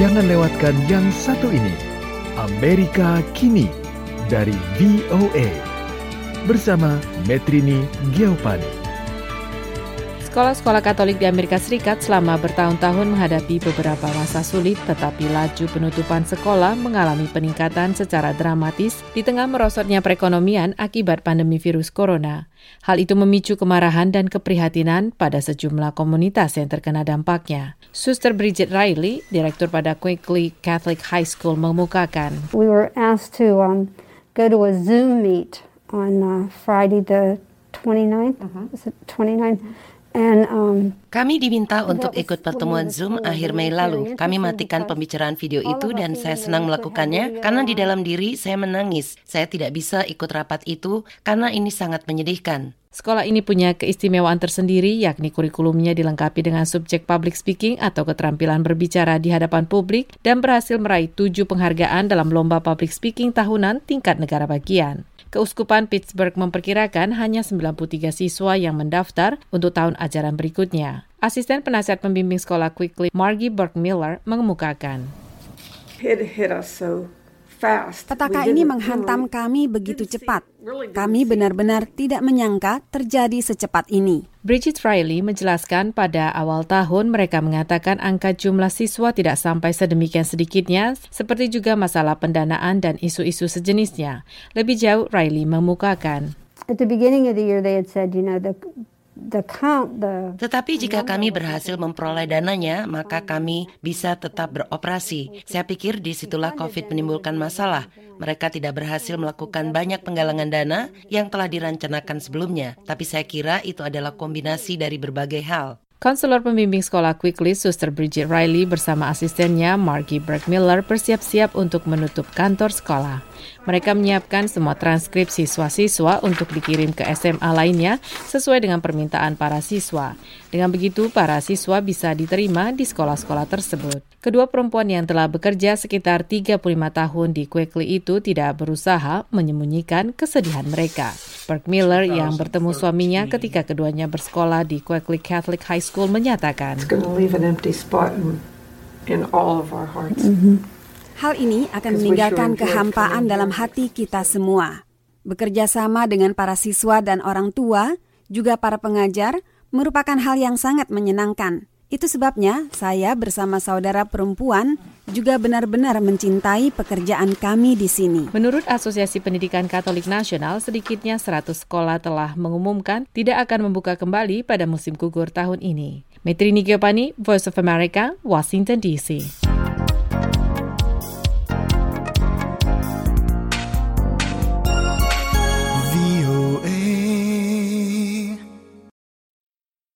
jangan lewatkan yang satu ini. Amerika Kini dari VOA. Bersama Metrini Geopani. Sekolah-sekolah Katolik di Amerika Serikat selama bertahun-tahun menghadapi beberapa masa sulit, tetapi laju penutupan sekolah mengalami peningkatan secara dramatis di tengah merosotnya perekonomian akibat pandemi virus corona. Hal itu memicu kemarahan dan keprihatinan pada sejumlah komunitas yang terkena dampaknya. Suster Bridget Riley, direktur pada Quickly Catholic High School, mengemukakan. We were asked to um, go to a Zoom meet on uh, Friday the 29th. Uh-huh. Is it 29th? Um, Kami diminta untuk ikut pertemuan Zoom akhir Mei lalu. Kami matikan pembicaraan video itu dan saya senang melakukannya karena di dalam diri saya menangis. Saya tidak bisa ikut rapat itu karena ini sangat menyedihkan. Sekolah ini punya keistimewaan tersendiri, yakni kurikulumnya dilengkapi dengan subjek public speaking atau keterampilan berbicara di hadapan publik dan berhasil meraih tujuh penghargaan dalam lomba public speaking tahunan tingkat negara bagian. Keuskupan Pittsburgh memperkirakan hanya 93 siswa yang mendaftar untuk tahun ajaran berikutnya. Asisten penasihat pembimbing sekolah Quickly, Margie Burke Miller, mengemukakan. Petaka ini menghantam kami begitu cepat. Kami benar-benar tidak menyangka terjadi secepat ini. Bridget Riley menjelaskan pada awal tahun mereka mengatakan angka jumlah siswa tidak sampai sedemikian sedikitnya, seperti juga masalah pendanaan dan isu-isu sejenisnya. Lebih jauh, Riley memukakan. At the beginning of the year, they had said, you know, the tetapi jika kami berhasil memperoleh dananya, maka kami bisa tetap beroperasi. Saya pikir di situlah COVID menimbulkan masalah. Mereka tidak berhasil melakukan banyak penggalangan dana yang telah dirancanakan sebelumnya. Tapi saya kira itu adalah kombinasi dari berbagai hal. Konselor pembimbing sekolah Quickly, Suster Bridget Riley bersama asistennya Margie Burke Miller bersiap-siap untuk menutup kantor sekolah. Mereka menyiapkan semua transkrip siswa-siswa untuk dikirim ke SMA lainnya sesuai dengan permintaan para siswa. Dengan begitu, para siswa bisa diterima di sekolah-sekolah tersebut. Kedua perempuan yang telah bekerja sekitar 35 tahun di Quickly itu tidak berusaha menyembunyikan kesedihan mereka. Burke Miller yang bertemu suaminya ketika keduanya bersekolah di Quickly Catholic High School menyatakan. Hal ini akan meninggalkan kehampaan dalam hati kita semua. Bekerja sama dengan para siswa dan orang tua, juga para pengajar, merupakan hal yang sangat menyenangkan. Itu sebabnya saya bersama saudara perempuan juga benar-benar mencintai pekerjaan kami di sini. Menurut Asosiasi Pendidikan Katolik Nasional, sedikitnya 100 sekolah telah mengumumkan tidak akan membuka kembali pada musim gugur tahun ini. Metri Nigiopani, Voice of America, Washington DC.